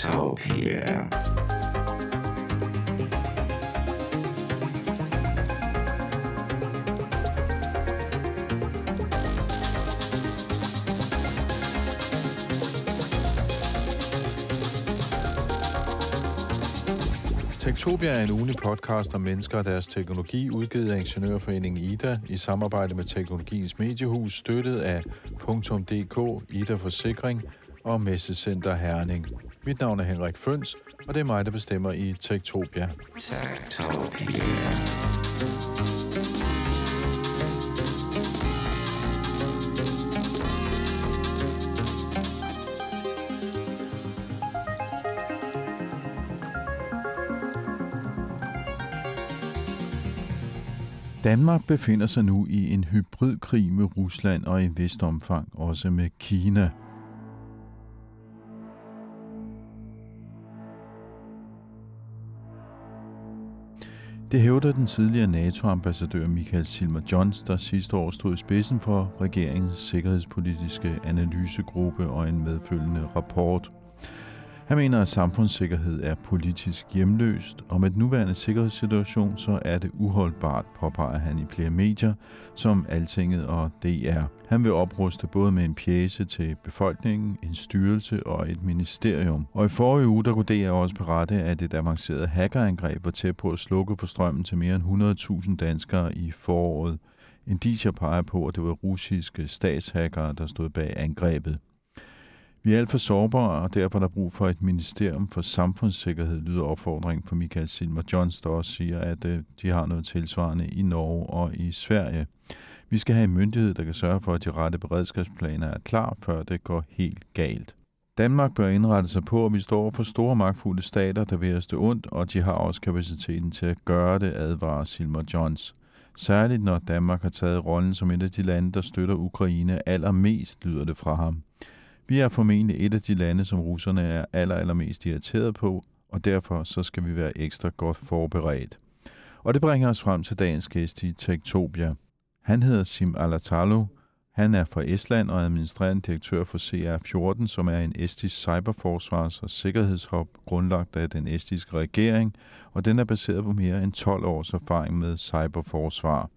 Techtopia. Tektopia er en ugenlig podcast om mennesker og deres teknologi, udgivet af Ingeniørforeningen IDA i samarbejde med Teknologiens Mediehus, støttet af .dk, IDA Forsikring og Messecenter Herning. Mit navn er Henrik Føns, og det er mig, der bestemmer i Tektopia. Tektopia. Danmark befinder sig nu i en hybridkrig med Rusland og i en vist omfang også med Kina. Det hævder den tidligere NATO-ambassadør Michael Silmer Johns, der sidste år stod i spidsen for regeringens sikkerhedspolitiske analysegruppe og en medfølgende rapport. Han mener, at samfundssikkerhed er politisk hjemløst, og med den nuværende sikkerhedssituation, så er det uholdbart, påpeger han i flere medier, som Altinget og DR. Han vil opruste både med en pjæse til befolkningen, en styrelse og et ministerium. Og i forrige uge, der kunne DR også berette, at et avanceret hackerangreb var tæt på at slukke for strømmen til mere end 100.000 danskere i foråret. Indicier peger på, at det var russiske statshackere, der stod bag angrebet. Vi er alt for sårbare, og derfor er der brug for et ministerium for samfundssikkerhed, lyder opfordringen fra Michael Silmer Johns, der også siger, at øh, de har noget tilsvarende i Norge og i Sverige. Vi skal have en myndighed, der kan sørge for, at de rette beredskabsplaner er klar, før det går helt galt. Danmark bør indrette sig på, at vi står for store magtfulde stater, der vil os det ondt, og de har også kapaciteten til at gøre det, advarer Silmer Johns. Særligt når Danmark har taget rollen som et af de lande, der støtter Ukraine allermest, lyder det fra ham. Vi er formentlig et af de lande, som russerne er aller, allermest irriteret på, og derfor så skal vi være ekstra godt forberedt. Og det bringer os frem til dagens gæst i Tektopia. Han hedder Sim Alatalo. Han er fra Estland og administrerende direktør for CR14, som er en estisk cyberforsvars- og sikkerhedshop grundlagt af den estiske regering, og den er baseret på mere end 12 års erfaring med cyberforsvar.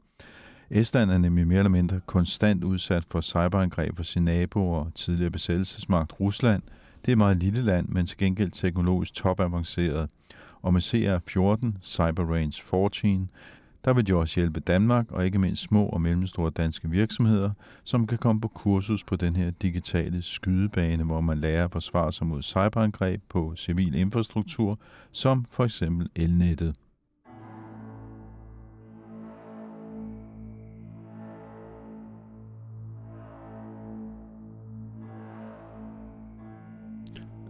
Estland er nemlig mere eller mindre konstant udsat for cyberangreb fra sin naboer og tidligere besættelsesmagt Rusland. Det er et meget lille land, men til gengæld teknologisk topavanceret. Og med CR14, Cyber Range 14, der vil de også hjælpe Danmark og ikke mindst små og mellemstore danske virksomheder, som kan komme på kursus på den her digitale skydebane, hvor man lærer at forsvare sig mod cyberangreb på civil infrastruktur, som for eksempel elnettet.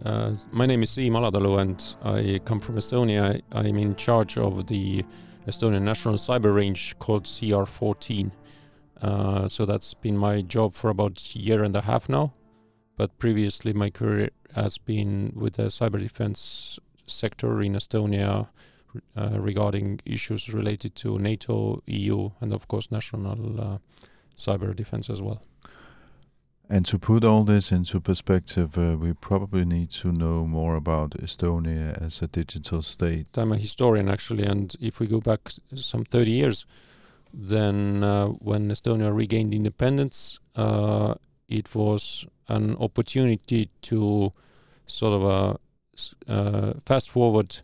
Uh, my name is Siim Alatalu and I come from Estonia. I'm in charge of the Estonian National Cyber Range called CR14. Uh, so that's been my job for about a year and a half now. But previously, my career has been with the cyber defense sector in Estonia uh, regarding issues related to NATO, EU, and of course, national uh, cyber defense as well. And to put all this into perspective, uh, we probably need to know more about Estonia as a digital state. I'm a historian actually, and if we go back some 30 years, then uh, when Estonia regained independence, uh, it was an opportunity to sort of uh, s- uh, fast forward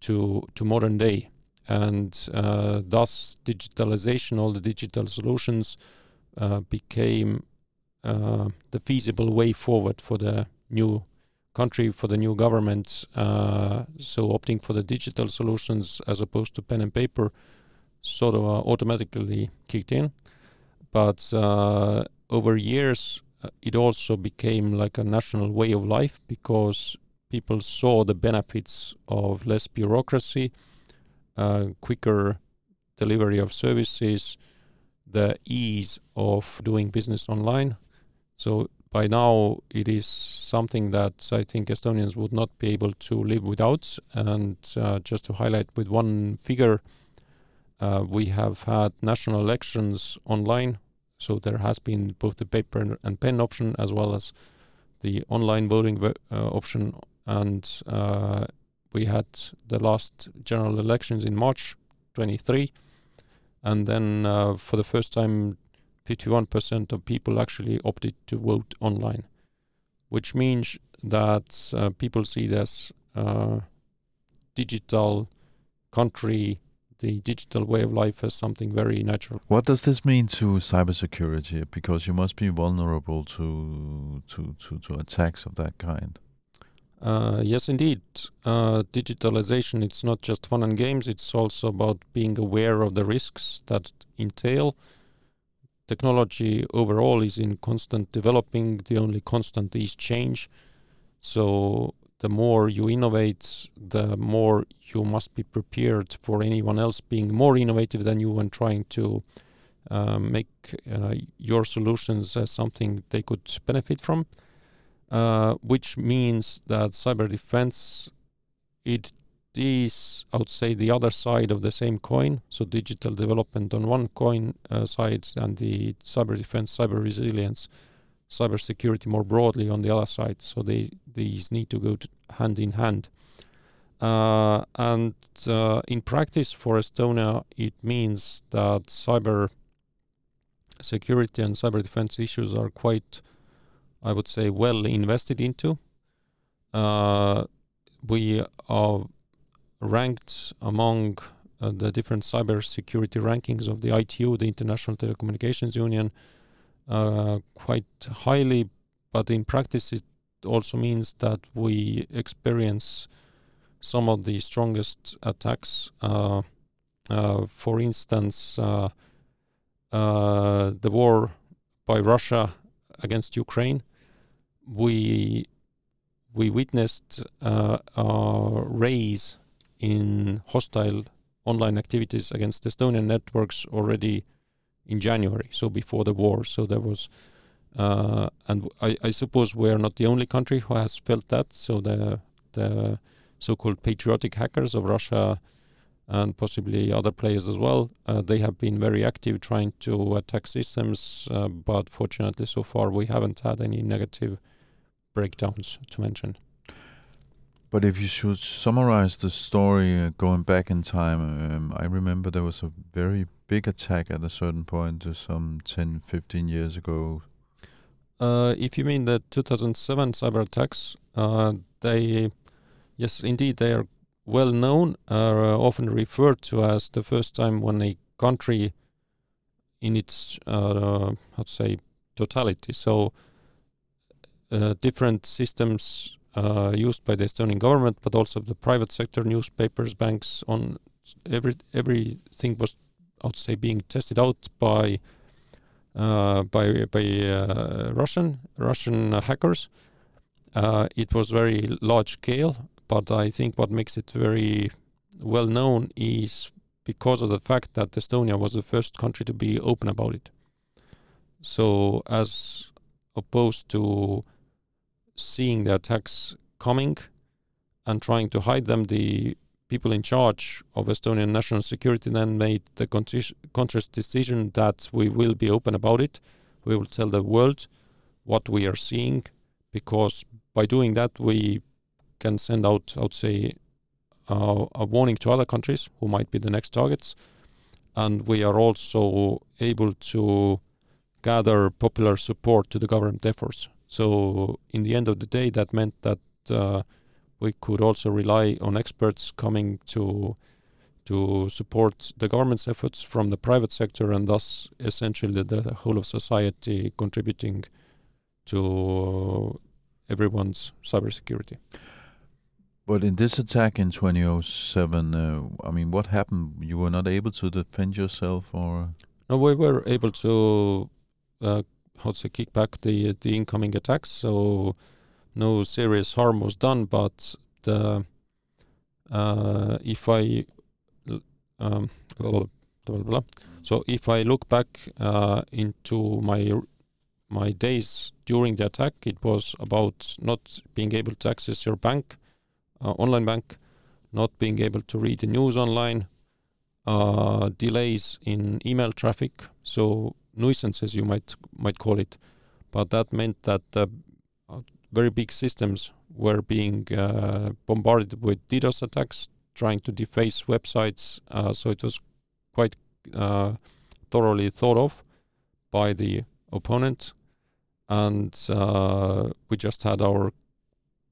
to to modern day, and uh, thus digitalization, all the digital solutions uh, became uh, the feasible way forward for the new country, for the new government. Uh, so opting for the digital solutions as opposed to pen and paper sort of uh, automatically kicked in. But uh, over years, it also became like a national way of life because people saw the benefits of less bureaucracy, uh, quicker delivery of services, the ease of doing business online. So by now, it is something that I think Estonians would not be able to live without. And uh, just to highlight with one figure, uh, we have had national elections online. So there has been both the paper and- pen option as well as the online voting vo- uh, option and uh, we had the last general elections in March 23, and then uh, for the first time, 51% of people actually opted to vote online, which means that uh, people see this uh, digital country, the digital way of life as something very natural. What does this mean to cybersecurity? Because you must be vulnerable to to to, to attacks of that kind. Uh, yes, indeed. Uh, digitalization, it's not just fun and games, it's also about being aware of the risks that entail. Technology overall is in constant developing, the only constant is change. So the more you innovate, the more you must be prepared for anyone else being more innovative than you and trying to uh, make uh, your solutions as something they could benefit from. Uh, which means that cyber defense it is, I would say, the other side of the same coin. So digital development on one coin uh, side, and the cyber defense, cyber resilience, cyber security more broadly on the other side. So they these need to go to hand in hand. Uh, and uh, in practice for Estonia, it means that cyber security and cyber defense issues are quite I would say, well invested into. Uh, we are ranked among uh, the different cybersecurity rankings of the ITU, the International Telecommunications Union, uh, quite highly, but in practice it also means that we experience some of the strongest attacks. Uh, uh, for instance, uh, the war by Russia against Ukraine we we witnessed uh, a raise in hostile online activities against Estonian networks already in January, so before the war. So there was, uh, and I, I, suppose we are not the only country who has felt that. So the the so-called patriotic hackers of Russia and possibly other players as well, uh, they have been very active trying to attack systems. Uh, but fortunately, so far we haven't had any negative breakdowns to mention. But if you should summarize the story uh, going back in time, um, I remember there was a very big attack at a certain point uh, some 10, 15 years ago. Uh, if you mean the 2007 cyber attacks, uh, they, yes, indeed, they are well known, are uh, often referred to as the first time when a country in its, uh, how say, totality. So uh, different systems uh, used by the Estonian government, but also the private sector, newspapers, banks. On every everything was, I would say, being tested out by uh, by by uh, Russian Russian hackers. Uh, it was very large scale, but I think what makes it very well known is because of the fact that Estonia was the first country to be open about it. So, as opposed to seeing the attacks coming and trying to hide them, the people in charge of Estonian national security then made the conscious decision that we will be open about it. We will tell the world what we are seeing, because by doing that, we can send out, I would say, uh, a warning to other countries who might be the next targets. And we are also able to gather popular support to the government efforts. So in the end of the day, that meant that uh, we could also rely on experts coming to to support the government's efforts from the private sector, and thus essentially the whole of society contributing to everyone's cybersecurity. But in this attack in 2007, uh, I mean, what happened? You were not able to defend yourself, or no? We were able to uh, how to kick back the the incoming attacks. So no serious harm was done, but the uh, if I um, blah, blah, blah, so if I look back uh, into my my days during the attack, it was about not being able to access your bank, uh, online bank, not being able to read the news online, uh, delays in email traffic. So nuisances you might might call it, but that meant that uh, very big systems were being uh, bombarded with DDoS attacks, trying to deface websites. Uh, so it was quite uh, thoroughly thought of by the opponent, and uh, we just had our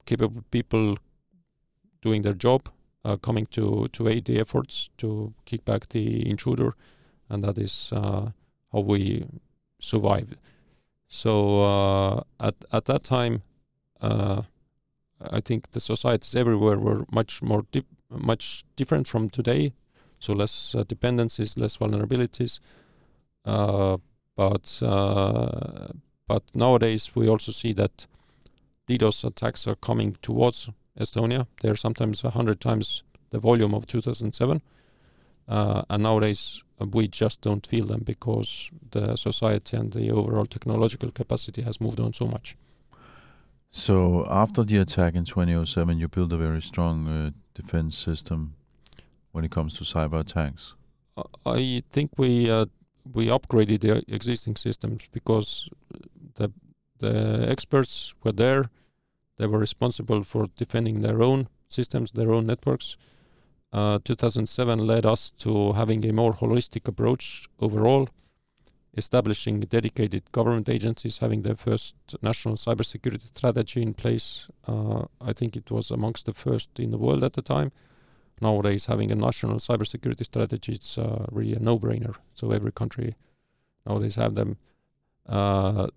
capable people doing their job, uh, coming to to aid the efforts to kick back the intruder, and that is how we survived. So uh, at at that time, uh, I think the societies everywhere were much more dip, much different from today. So less uh, dependencies, less vulnerabilities. Uh, but uh, but nowadays we also see that DDoS attacks are coming towards Estonia. They're sometimes hundred times the volume of 2007. Uh, and nowadays we just don't feel them because the society and the overall technological capacity has moved on so much. So after the attack in 2007, you built a very strong uh, defense system when it comes to cyber attacks. I think we uh, we upgraded the existing systems because the the experts were there. They were responsible for defending their own systems, their own networks. Uh, 2007 led us to having a more holistic approach overall, establishing dedicated government agencies, having their first national cybersecurity strategy in place. Uh, I think it was amongst the first in the world at the time. Nowadays, having a national cybersecurity strategy, it's uh, really a no-brainer. So every country nowadays have them. Uh,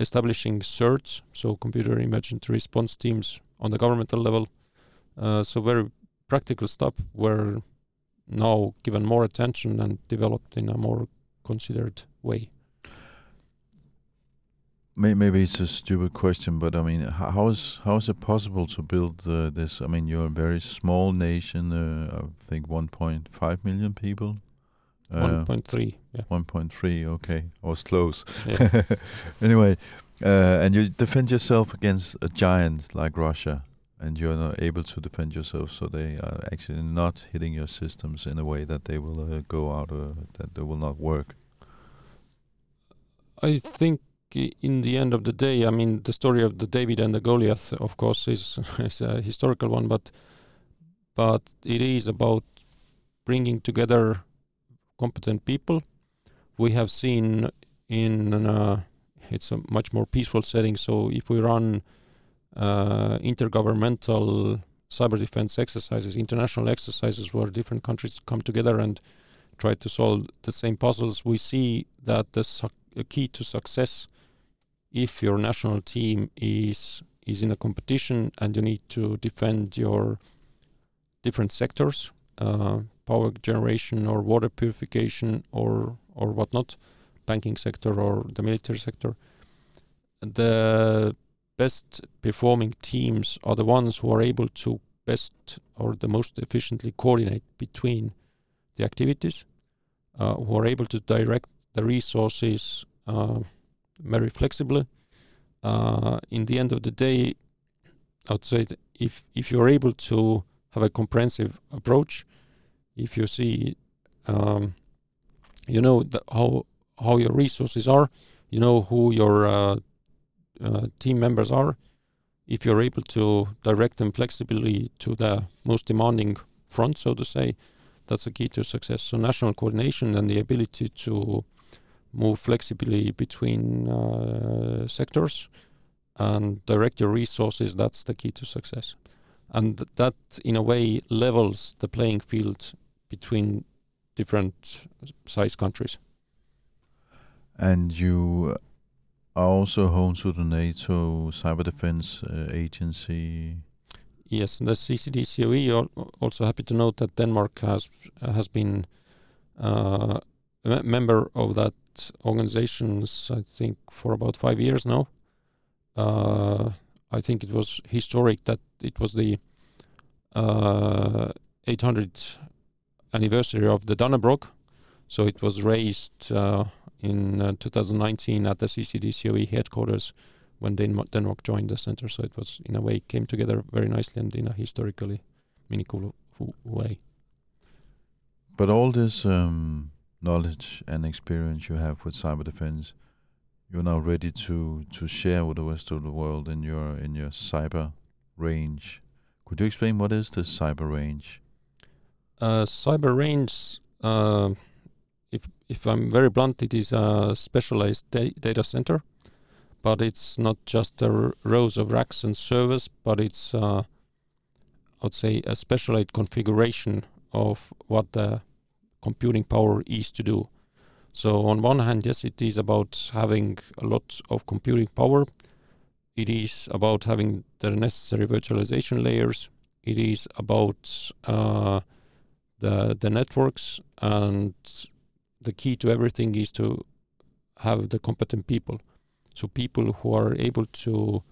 establishing CERTs, so computer emergency response teams on the governmental level. Uh, so very practical stuff were now given more attention and developed in a more considered way. Maybe it's a stupid question, but I mean, how is how is it possible to build uh, this? I mean, you're a very small nation. Uh, I think 1.5 million people. Uh, 1.3. Yeah. 1.3. Okay, I was close. Yeah. anyway, uh, and you defend yourself against a giant like Russia, and you're not able to defend yourself, so they are actually not hitting your systems in a way that they will uh, go out, or that they will not work. I think in the end of the day, I mean, the story of the David and the Goliath, of course, is is a historical one, but but it is about bringing together competent people. We have seen in uh, it's a much more peaceful setting. So if we run intergovernmental cyber defense exercises, international exercises where different countries come together and try to solve the same puzzles, we see that the su- key to success if your national team is is in a competition and you need to defend your different sectors, uh, power generation or water purification or or whatnot, banking sector or the military sector, the best performing teams are the ones who are able to best or the most efficiently coordinate between the activities, uh, who are able to direct the resources uh, very flexibly. Uh, in the end of the day, I would say if if you're able to have a comprehensive approach, if you see, um, you know the, how how your resources are, you know who your uh, team members are, if you're able to direct them flexibly to the most demanding front, so to say, that's a key to success. So national coordination and the ability to move flexibly between uh, sectors and direct your resources, that's the key to success. And that, in a way, levels the playing field between different size countries. And you are also home to the NATO Cyber Defense uh, Agency. Yes, the CCDCOE. Also happy to note that Denmark has has been uh, a member of that organizations, I think, for about five years now. Uh, I think it was historic that it was the uh, 800th anniversary of the Dannebrog. So it was raised uh, in uh, 2019 at the CCDCOE headquarters when Denmark, Denmark joined the center. So it was, in a way, came together very nicely and in a historically meaningful way. But all this um, knowledge and experience you have with cyber defense, you're now ready to to share with the rest of the world in your in your cyber range. Could you explain what is the cyber range? Uh, cyber range, uh, if if I'm very blunt, it is a specialized da- data center, but it's not just rows of racks and servers, but it's uh, I would say a specialized configuration of what the computing power is to do. So on one hand, yes, it is about having a lot of computing power. It is about having the necessary virtualization layers. It is about uh, the the networks, and the key to everything is to have the competent people. So people who are able to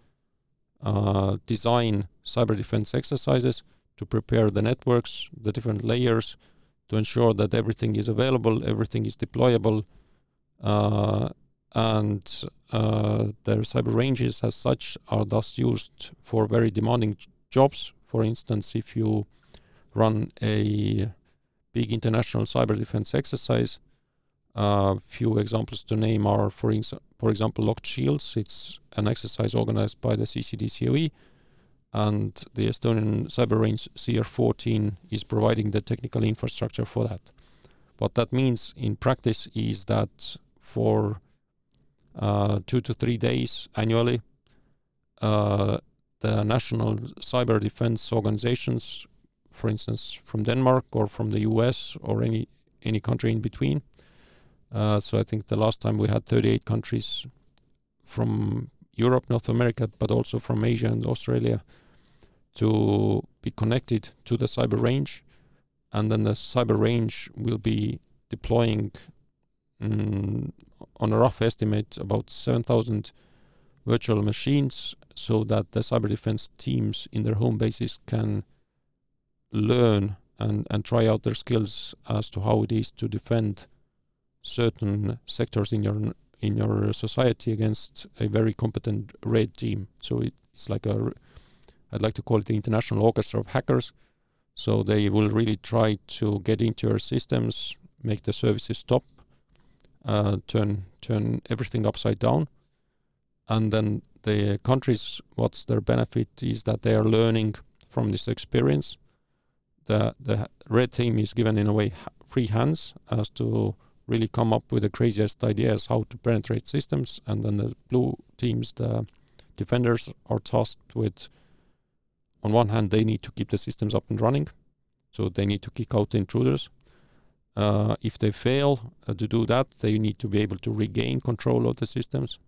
uh, design cyber defense exercises, to prepare the networks, the different layers, to ensure that everything is available, everything is deployable, uh, and uh, their cyber ranges as such are thus used for very demanding jobs. For instance, if you run a big international cyber defense exercise, a few examples to name are, for, for example, Locked Shields. It's an exercise organized by the CCDCOE and the Estonian cyber range CR14 is providing the technical infrastructure for that. What that means in practice is that for uh, two to three days annually, uh, the national cyber defense organizations, for instance, from Denmark or from the US or any any country in between. Uh, so I think the last time we had 38 countries from Europe, North America, but also from Asia and Australia to be connected to the cyber range. And then the cyber range will be deploying, mm, on a rough estimate, about 7,000 virtual machines so that the cyber defense teams in their home bases can learn and, and try out their skills as to how it is to defend certain sectors in your in your society against a very competent red team. So it, it's like a, I'd like to call it the international orchestra of hackers. So they will really try to get into your systems, make the services stop, uh, turn turn everything upside down, and then the countries, what's their benefit is that they are learning from this experience. The the red team is given in a way free hands as to really come up with the craziest ideas how to penetrate systems, and then the blue teams, the defenders, are tasked with. On one hand, they need to keep the systems up and running, so they need to kick out the intruders. Uh, if they fail uh, to do that, they need to be able to regain control of the systems.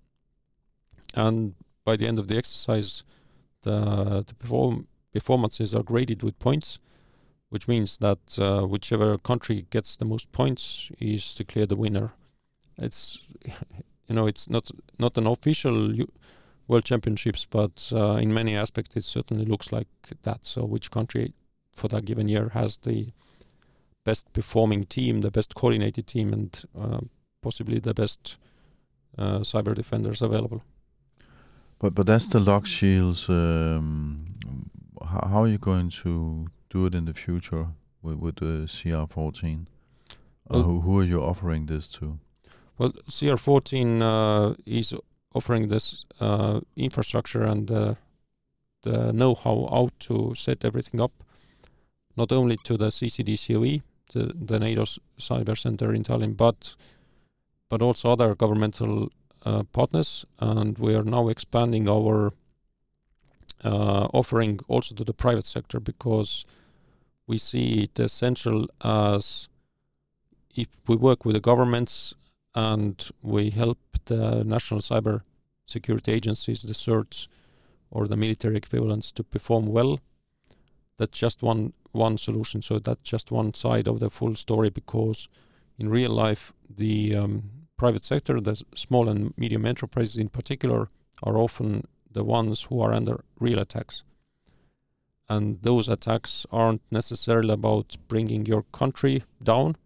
And by the end of the exercise, the, the perform performances are graded with points which means that uh, whichever country gets the most points is declared the winner. It's you know it's not not an official world championships, but uh, in many aspects it certainly looks like that. So which country for that given year has the best performing team, the best coordinated team, and uh, possibly the best uh, cyber defenders available. But but that's the Locked Shields. Um, how, how are you going to do it in the future with, with the CR14? Uh, who, who are you offering this to? Well, CR14 uh, is offering this uh, infrastructure and the the know-how how to set everything up, not only to the CCDCOE, the, the NATO Cyber Center in Tallinn, but but also other governmental uh, partners, and we are now expanding our uh, offering also to the private sector because we see it essential as if we work with the governments and we help the national cyber security agencies, the CERTs or the military equivalents to perform well. That's just one one solution. So that's just one side of the full story because in real life the um, private sector, the small and medium enterprises in particular, are often the ones who are under real attacks. And those attacks aren't necessarily about bringing your country down,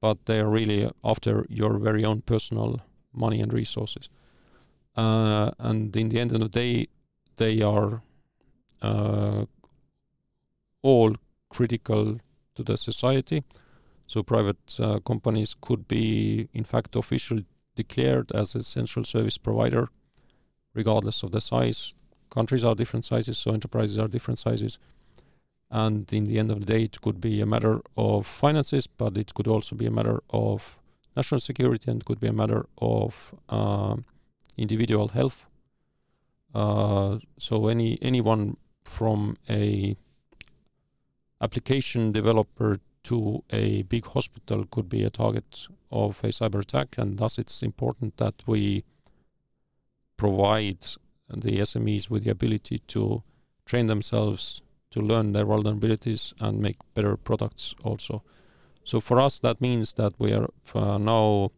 but they are really after your very own personal money and resources. Uh, and in the end of the day, they are uh, all critical to the society. So private uh, companies could be, in fact, officially declared as essential service provider, regardless of the size. Countries are different sizes, so enterprises are different sizes. And in the end of the day, it could be a matter of finances, but it could also be a matter of national security and could be a matter of uh, individual health. Uh, so any anyone from a application developer to a big hospital could be a target of a cyber attack, and thus it's important that we provide the SMEs with the ability to train themselves to learn their vulnerabilities and make better products also. So for us, that means that we are uh, now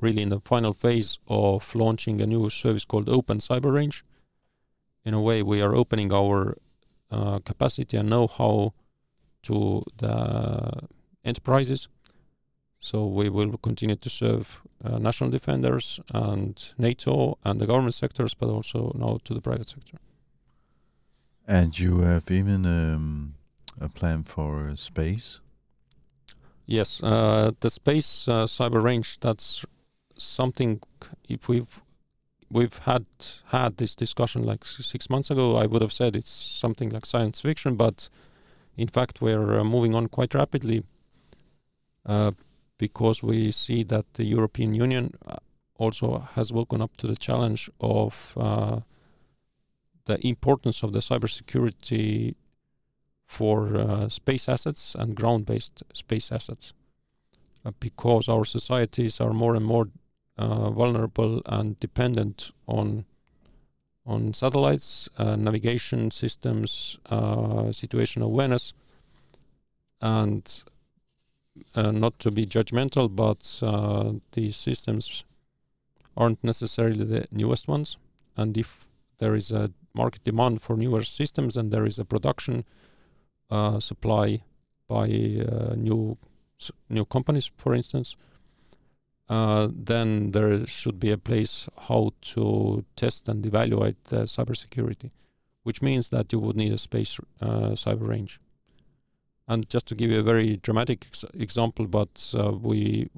really in the final phase of launching a new service called Open Cyber Range. In a way, we are opening our uh, capacity and know-how to the enterprises. So we will continue to serve uh, national defenders and NATO and the government sectors, but also now to the private sector. And you have even um, a plan for uh, space? Yes, uh, the space uh, cyber range. That's something. If we've we've had had this discussion like six months ago, I would have said it's something like science fiction. But in fact, we're uh, moving on quite rapidly uh, because we see that the European Union uh, also has woken up to the challenge of uh, the importance of the cybersecurity for uh, space assets and ground-based space assets, uh, because our societies are more and more uh, vulnerable and dependent on on satellites, navigation systems, situational awareness, and uh, not to be judgmental, but these systems aren't necessarily the newest ones, and if there is a market demand for newer systems and there is a production uh, supply by uh, new new companies, for instance, uh, then there should be a place how to test and evaluate the cybersecurity, which means that you would need a space uh, cyber range. And just to give you a very dramatic ex example, but uh, we,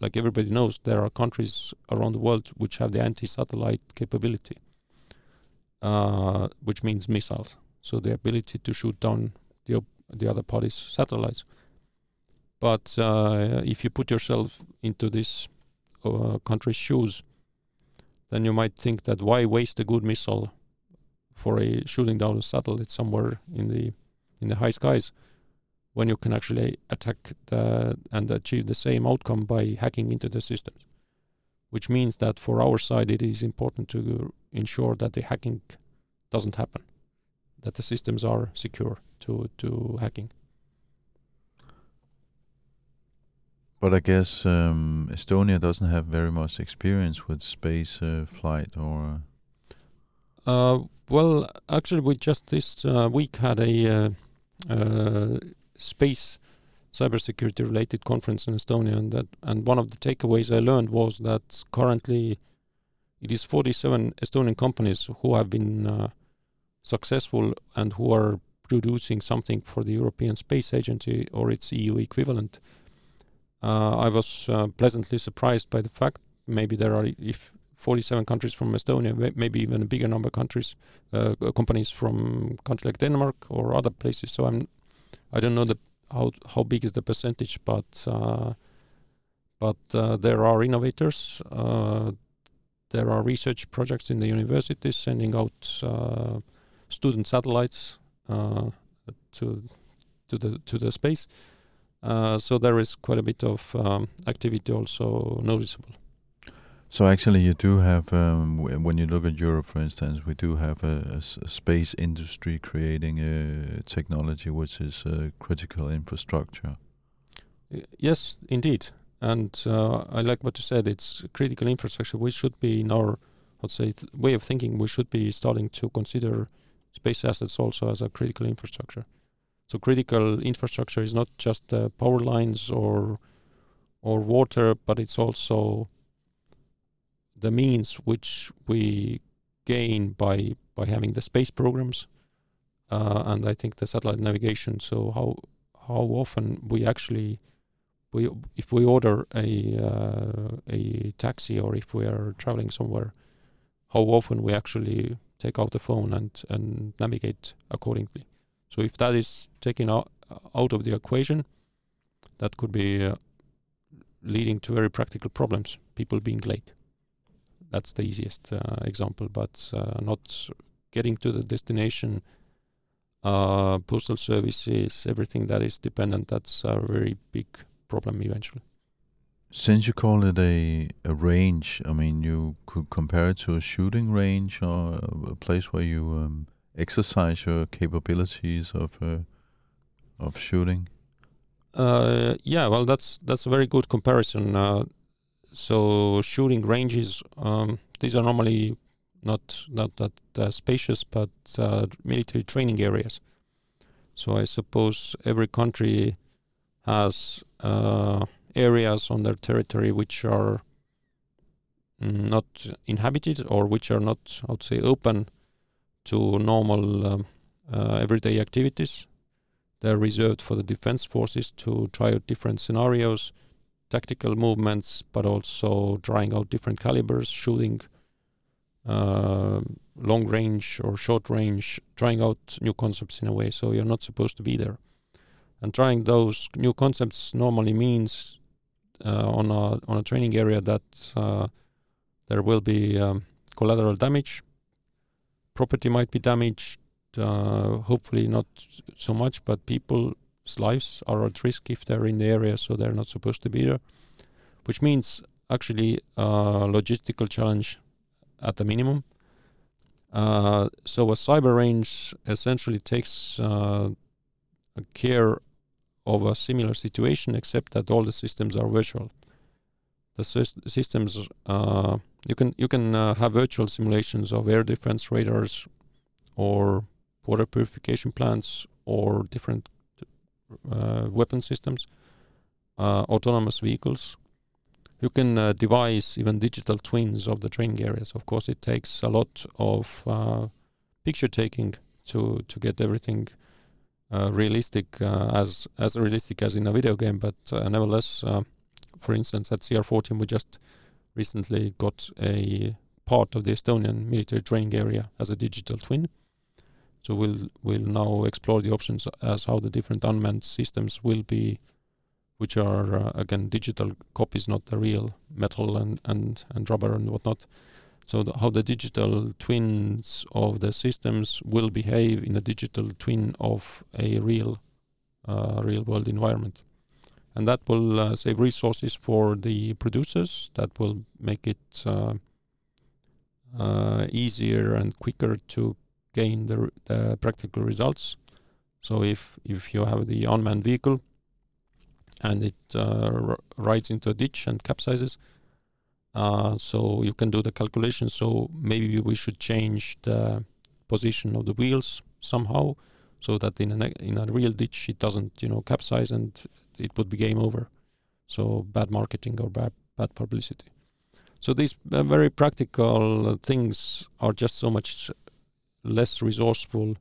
like everybody knows, there are countries around the world which have the anti-satellite capability uh, which means missiles. So the ability to shoot down the the other party's satellites. But uh, if you put yourself into this uh, country's shoes, then you might think that why waste a good missile for a shooting down a satellite somewhere in the in the high skies when you can actually attack the, and achieve the same outcome by hacking into the systems which means that for our side it is important to ensure that the hacking doesn't happen, that the systems are secure to, to hacking. But I guess um, Estonia doesn't have very much experience with space uh, flight or. Uh, well, actually, we just this uh, week had a uh, uh, space cybersecurity related conference in Estonia, and that and one of the takeaways I learned was that currently it is 47 Estonian companies who have been uh, successful and who are producing something for the European Space Agency or its EU equivalent. Uh, I was uh, pleasantly surprised by the fact maybe there are if 47 countries from Estonia, maybe even a bigger number of countries, uh, companies from countries like Denmark or other places. So I'm, I don't know the how how big is the percentage, but uh, but uh, there are innovators. Uh, there are research projects in the universities sending out student satellites to to the to the space. Uh, so there is quite a bit of um, activity also noticeable. So actually, you do have um, when you look at Europe, for instance, we do have a, a space industry creating a technology which is a critical infrastructure. Yes, indeed, and uh, I like what you said. It's critical infrastructure. We should be in our, let's say, way of thinking. We should be starting to consider space assets also as a critical infrastructure. So critical infrastructure is not just uh, power lines or or water, but it's also the means which we gain by by having the space programs, uh, and I think the satellite navigation. So how how often we actually we if we order a uh, a taxi or if we are traveling somewhere, how often we actually take out the phone and and navigate accordingly. So if that is taken out out of the equation, that could be uh, leading to very practical problems. People being late. That's the easiest uh, example, but uh, not getting to the destination. Uh, postal services, everything that is dependent, that's a very big problem eventually. Since you call it a, a range, I mean, you could compare it to a shooting range or a place where you um, exercise your capabilities of uh, of shooting. Uh, yeah, well, that's that's a very good comparison. Uh, so shooting ranges, um, these are normally not not that uh, spacious, but uh, military training areas. So I suppose every country has uh, areas on their territory which are mm, not inhabited or which are not, I would say, open to normal um, uh, everyday activities. They're reserved for the defense forces to try out different scenarios, tactical movements, but also trying out different calibers, shooting uh, long range or short range, trying out new concepts in a way. So you're not supposed to be there. And trying those new concepts normally means uh, on a on a training area that uh, there will be um, collateral damage, property might be damaged. Uh, hopefully not so much, but people's lives are at risk if they're in the area, so they're not supposed to be there. Which means actually a logistical challenge at the minimum. Uh, so a cyber range essentially takes uh, care of a similar situation, except that all the systems are virtual. The systems uh, you can you can uh, have virtual simulations of air defense radars, or water purification plants, or different weapon systems, uh, autonomous vehicles. You can uh, devise even digital twins of the training areas. Of course, it takes a lot of uh, picture taking to to get everything uh, realistic uh, as as realistic as in a video game, but uh, nevertheless, for instance, at CR14 we just recently got a part of the Estonian military training area as a digital twin. So we'll we'll now explore the options as how the different unmanned systems will be, which are uh, again digital copies, not the real metal and and and rubber and whatnot. So the, how the digital twins of the systems will behave in a digital twin of a real, uh, real world environment, and that will uh, save resources for the producers. That will make it uh, uh easier and quicker to gain the, the practical results. So if if you have the unmanned vehicle and it uh, rides into a ditch and capsizes, uh, so you can do the calculation. So maybe we should change the position of the wheels somehow, so that in a in a real ditch it doesn't you know capsize and it would be game over. So bad marketing or bad bad publicity. So these uh, very practical things are just so much less resourceful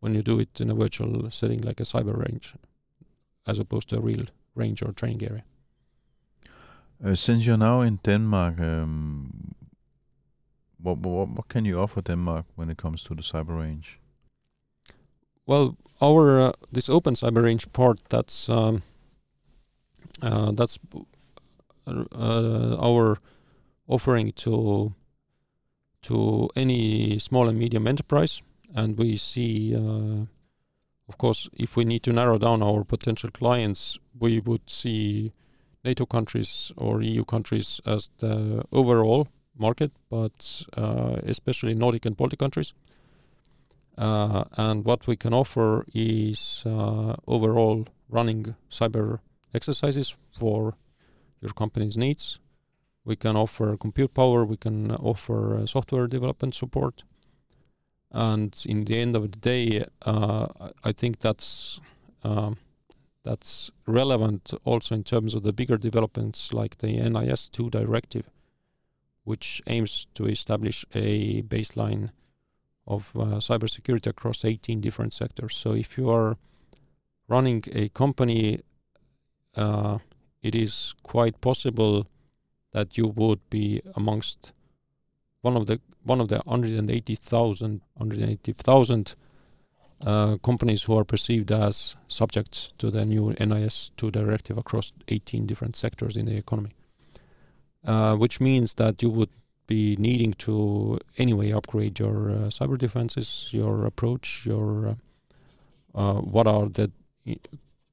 when you do it in a virtual setting like a cyber range, as opposed to a real range or training area. Uh, since you're now in Denmark, um, what, what what can you offer Denmark when it comes to the cyber range? Well, our uh, this open cyber range part that's um, uh, that's uh, our offering to to any small and medium enterprise, and we see. Uh, of course, if we need to narrow down our potential clients, we would see NATO countries or EU countries as the overall market, but uh, especially Nordic and Baltic countries. Uh, and what we can offer is uh, overall running cyber exercises for your company's needs. We can offer compute power, we can offer uh, software development support. And in the end of the day, uh, I think that's um, that's relevant also in terms of the bigger developments like the NIS2 directive, which aims to establish a baseline of uh, cybersecurity across 18 different sectors. So if you are running a company uh, it is quite possible that you would be amongst one of the one of the 180,000 180,000 uh, companies who are perceived as subjects to the new NIS2 directive across 18 different sectors in the economy, uh, which means that you would be needing to anyway upgrade your uh, cyber defenses, your approach, your uh, uh, what are the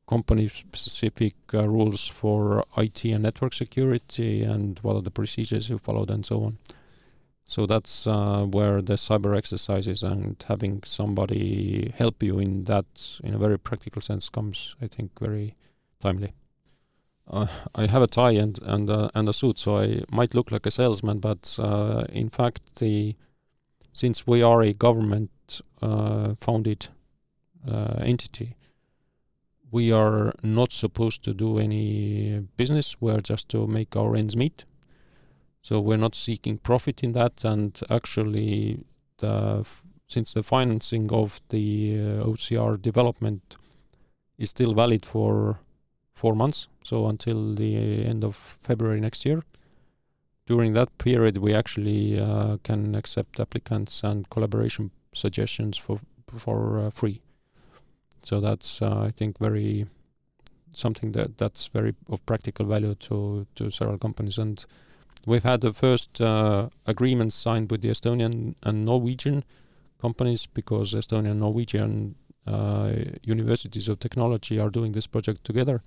company specific uh, rules for IT and network security, and what are the procedures you followed, and so on. So that's uh, where the cyber exercises and having somebody help you in that in a very practical sense comes, I think, very timely. Uh, I have a tie and and uh, and a suit, so I might look like a salesman, but uh, in fact, the since we are a government uh, founded uh, entity, we are not supposed to do any business. We're just to make our ends meet. So we're not seeking profit in that, and actually, the since the financing of the uh, OCR development is still valid for four months, so until the end of February next year. During that period, we actually uh, can accept applicants and collaboration suggestions for for uh, free. So that's uh, I think very something that that's very of practical value to to several companies and We've had the first uh, agreements signed with the Estonian and Norwegian companies because Estonian and Norwegian uh, universities of technology are doing this project together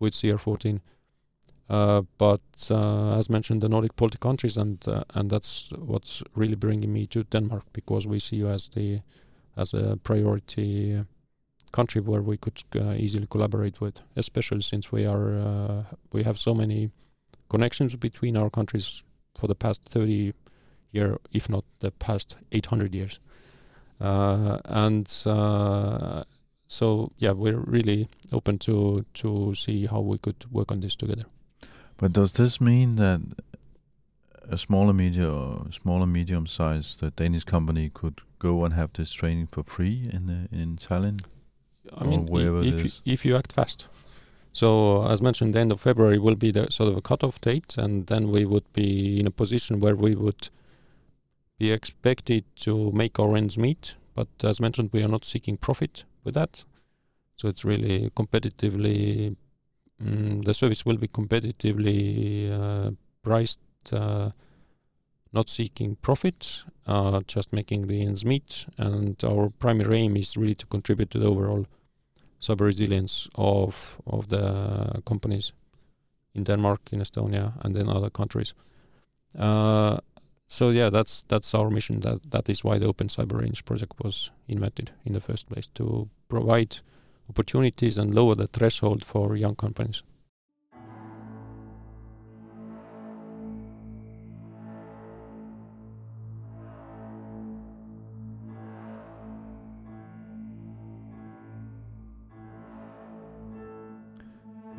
with CR14. Uh, but uh, as mentioned, the Nordic Baltic countries, and uh, and that's what's really bringing me to Denmark because we see you as the as a priority country where we could uh, easily collaborate with, especially since we are we have so many connections between our countries for the past 30 year, if not the past 800 years. Uh, and uh, so, yeah, we're really open to to see how we could work on this together. But does this mean that a smaller medium, smaller medium-sized uh, Danish company could go and have this training for free in uh, in Tallinn? I mean, if you, if you act fast. So, as mentioned, the end of February will be the sort of a cutoff date, and then we would be in a position where we would be expected to make our ends meet. But as mentioned, we are not seeking profit with that. So it's really competitively, mm, the service will be competitively uh, priced, uh, not seeking profit, uh, just making the ends meet. And our primary aim is really to contribute to the overall cyber resilience of of the companies in Denmark, in Estonia, and in other countries. Uh, so yeah, that's that's our mission. That that is why the Open Cyber Range project was invented in the first place to provide opportunities and lower the threshold for young companies.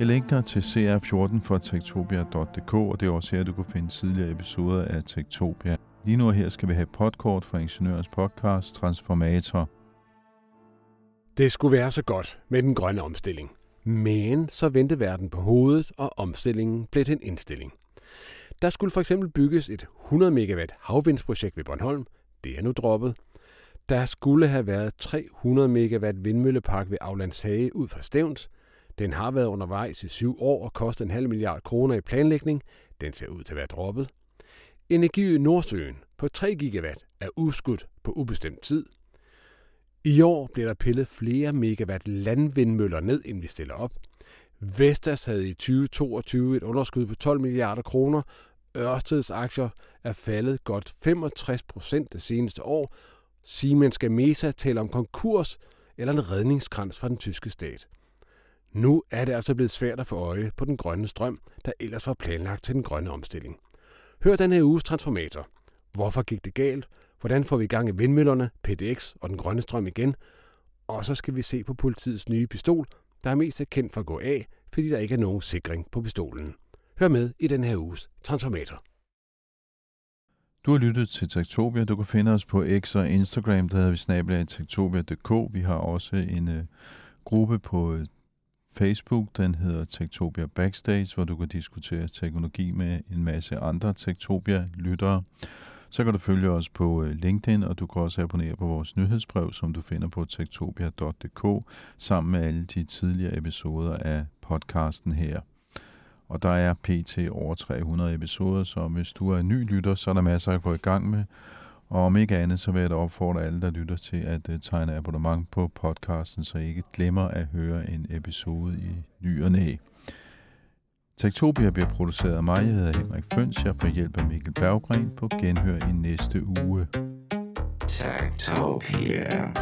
Jeg linker til CR14 for tektopia.dk, og det er også her, du kan finde tidligere episoder af Tektopia. Lige nu her skal vi have podkort fra Ingeniørens podcast Transformator. Det skulle være så godt med den grønne omstilling. Men så vendte verden på hovedet, og omstillingen blev til en indstilling. Der skulle for eksempel bygges et 100 megawatt havvindsprojekt ved Bornholm. Det er nu droppet. Der skulle have været 300 megawatt vindmøllepark ved Aflandshage ud fra Stævns. Den har været undervejs i syv år og kostet en halv milliard kroner i planlægning. Den ser ud til at være droppet. Energi i Nordsøen på 3 gigawatt er udskudt på ubestemt tid. I år bliver der pillet flere megawatt landvindmøller ned, end vi stiller op. Vestas havde i 2022 et underskud på 12 milliarder kroner. Ørsteds aktier er faldet godt 65 procent det seneste år. Siemens Gamesa taler om konkurs eller en redningskrans fra den tyske stat. Nu er det altså blevet svært at få øje på den grønne strøm, der ellers var planlagt til den grønne omstilling. Hør den her uges transformator. Hvorfor gik det galt? Hvordan får vi i gang i vindmøllerne, PDX og den grønne strøm igen? Og så skal vi se på politiets nye pistol, der er mest kendt for at gå af, fordi der ikke er nogen sikring på pistolen. Hør med i den her uges transformator. Du har lyttet til Tektopia. Du kan finde os på X og Instagram, der hedder vi snabler tektopia.dk. Vi har også en uh, gruppe på øh, Facebook, den hedder Tektopia Backstage, hvor du kan diskutere teknologi med en masse andre Tektopia-lyttere. Så kan du følge os på øh, LinkedIn, og du kan også abonnere på vores nyhedsbrev, som du finder på tektopia.dk, sammen med alle de tidligere episoder af podcasten her. Og der er pt. over 300 episoder, så hvis du er ny lytter, så er der masser at gå i gang med. Og om ikke andet, så vil jeg da opfordre alle, der lytter til at øh, tegne abonnement på podcasten, så I ikke glemmer at høre en episode i ny og næ. Tektopia bliver produceret af mig. Jeg hedder Henrik Føns. Jeg får hjælp af Mikkel Berggren på genhør i næste uge. Tektopia.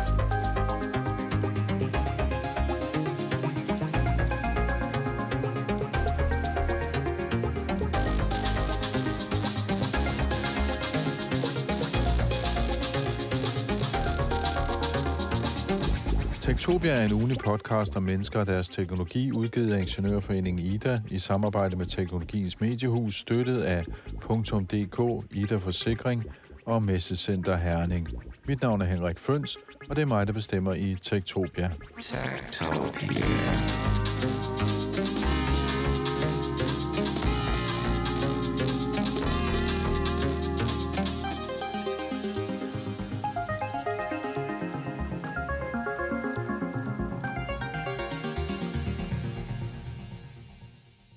Tektopia er en ugen podcast om mennesker og deres teknologi, udgivet af Ingeniørforeningen IDA i samarbejde med Teknologiens Mediehus, støttet af .dk, IDA Forsikring og Messecenter Herning. Mit navn er Henrik Føns, og det er mig, der bestemmer i Tektopia. Tektopia.